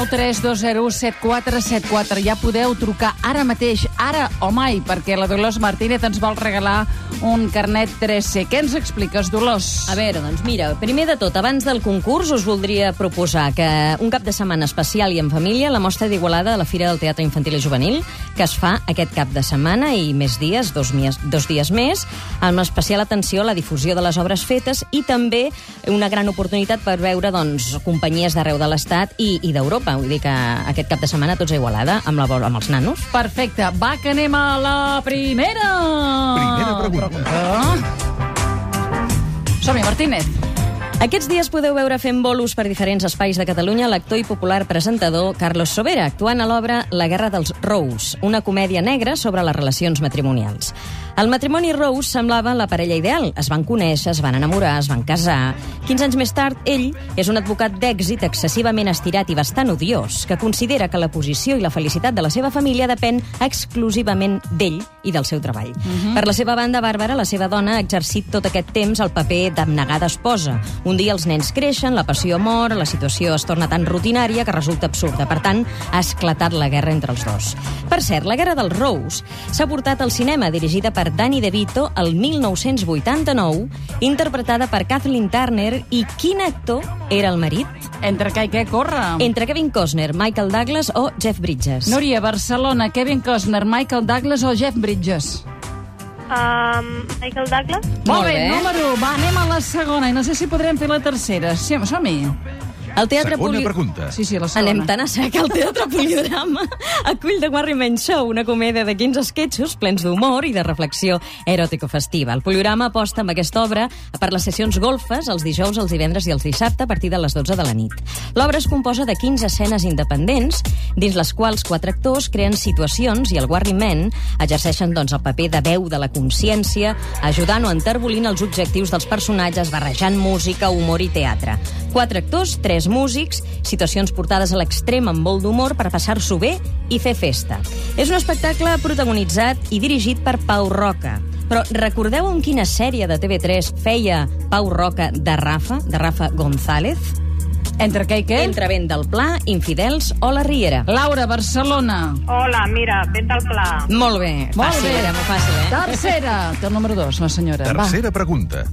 932017474. Ja podeu trucar ara mateix, ara o mai, perquè la Dolors Martínez ens vol regalar un carnet 3C. Què ens expliques, Dolors? A veure, doncs mira, primer de tot, abans del concurs us voldria proposar que un cap de setmana especial i en família la mostra d'Igualada de la Fira del Teatre Infantil i Juvenil, que es fa aquest cap de setmana i més dies, dos, mies, dos dies més, amb especial atenció a la difusió de les obres fetes i també una gran oportunitat per veure doncs, companyies d'arreu de l'Estat i, i d'Europa. Vull dir que aquest cap de setmana tots a Igualada amb, la, amb els nanos. Perfecte. Va, que anem a la primera. Primera pregunta. Som-hi, Martínez. Aquests dies podeu veure fent bolos per diferents espais de Catalunya l'actor i popular presentador Carlos Sobera, actuant a l'obra La guerra dels Rous, una comèdia negra sobre les relacions matrimonials. El matrimoni Rose semblava la parella ideal. Es van conèixer, es van enamorar, es van casar. 15 anys més tard, ell és un advocat d'èxit excessivament estirat i bastant odiós, que considera que la posició i la felicitat de la seva família depèn exclusivament d'ell i del seu treball. Uh -huh. Per la seva banda, Bàrbara, la seva dona, ha exercit tot aquest temps el paper d'abnegada esposa. Un dia els nens creixen, la passió mor, la situació es torna tan rutinària que resulta absurda. Per tant, ha esclatat la guerra entre els dos. Per cert, la guerra dels Rose s'ha portat al cinema, dirigida per Danny DeVito el 1989, interpretada per Kathleen Turner, i quin actor era el marit? Entre què i què corre? Entre Kevin Costner, Michael Douglas o Jeff Bridges. Núria, Barcelona, Kevin Costner, Michael Douglas o Jeff Bridges? Um, Michael Douglas? Molt, Molt bé, bé. número. Va, anem a la segona i no sé si podrem fer la tercera. Sí, som-hi. El teatre Segona Poli- pregunta. Sí, sí, la segona. Anem tan a sec. El Teatre Polidrama acull The Warry Man Show, una comèdia de 15 esquetxos plens d'humor i de reflexió eròtico-festiva. El Polidrama aposta amb aquesta obra per les sessions golfes els dijous, els divendres i els dissabte a partir de les 12 de la nit. L'obra es composa de 15 escenes independents, dins les quals quatre actors creen situacions i el Warry Man exerceixen doncs, el paper de veu de la consciència, ajudant o enterbolint els objectius dels personatges, barrejant música, humor i teatre. Quatre actors, tres músics, situacions portades a l'extrem amb molt d'humor per passar-s'ho bé i fer festa. És un espectacle protagonitzat i dirigit per Pau Roca. Però recordeu en quina sèrie de TV3 feia Pau Roca de Rafa, de Rafa González? Entre què i què? Entre Vent del Pla, Infidels o La Riera. Laura, Barcelona. Hola, mira, vent al pla. Molt bé. Molt fàcil, bé. era molt fàcil, eh? Tercera. Té el número dos, la senyora. Tercera pregunta.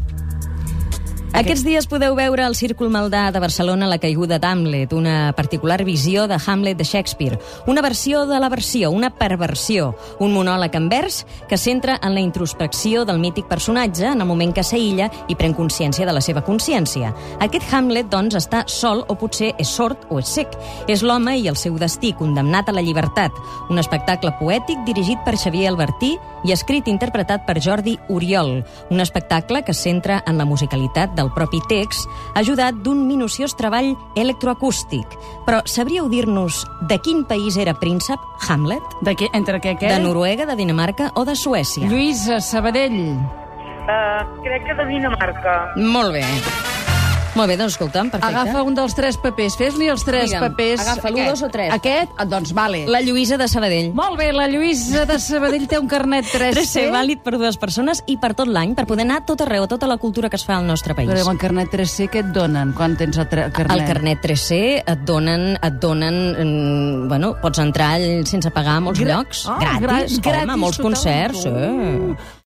Aquests dies podeu veure al Círcul Maldà de Barcelona la caiguda d'Hamlet, una particular visió de Hamlet de Shakespeare, una versió de la versió, una perversió, un monòleg en vers que centra en la introspecció del mític personatge en el moment que s'aïlla i pren consciència de la seva consciència. Aquest Hamlet, doncs, està sol o potser és sord o és sec. És l'home i el seu destí, condemnat a la llibertat. Un espectacle poètic dirigit per Xavier Albertí i escrit i interpretat per Jordi Oriol. Un espectacle que centra en la musicalitat del propi text, ajudat d'un minuciós treball electroacústic. Però sabríeu dir-nos de quin país era príncep Hamlet? De què, entre què, què? De Noruega, de Dinamarca o de Suècia? Lluïsa, Sabadell. Uh, crec que de Dinamarca. Molt bé. Molt bé, doncs escolta'm, perfecte. Agafa un dels tres papers. Fes-li els tres Digue'm, papers. agafa l'u, Aquest. dos o tres? Aquest? Ah, doncs vale. La Lluïsa de Sabadell. Molt bé, la Lluïsa de Sabadell té un carnet 3C. 3C vàlid per dues persones i per tot l'any, per poder anar tot arreu, a tota la cultura que es fa al nostre país. Però el carnet 3C què et donen quan tens el, carnet? El carnet 3C et donen, et donen mm, bueno, pots entrar sense pagar a molts Gra- llocs, Ah, gratis, gra- home, gratis molts concerts, Uh. sí.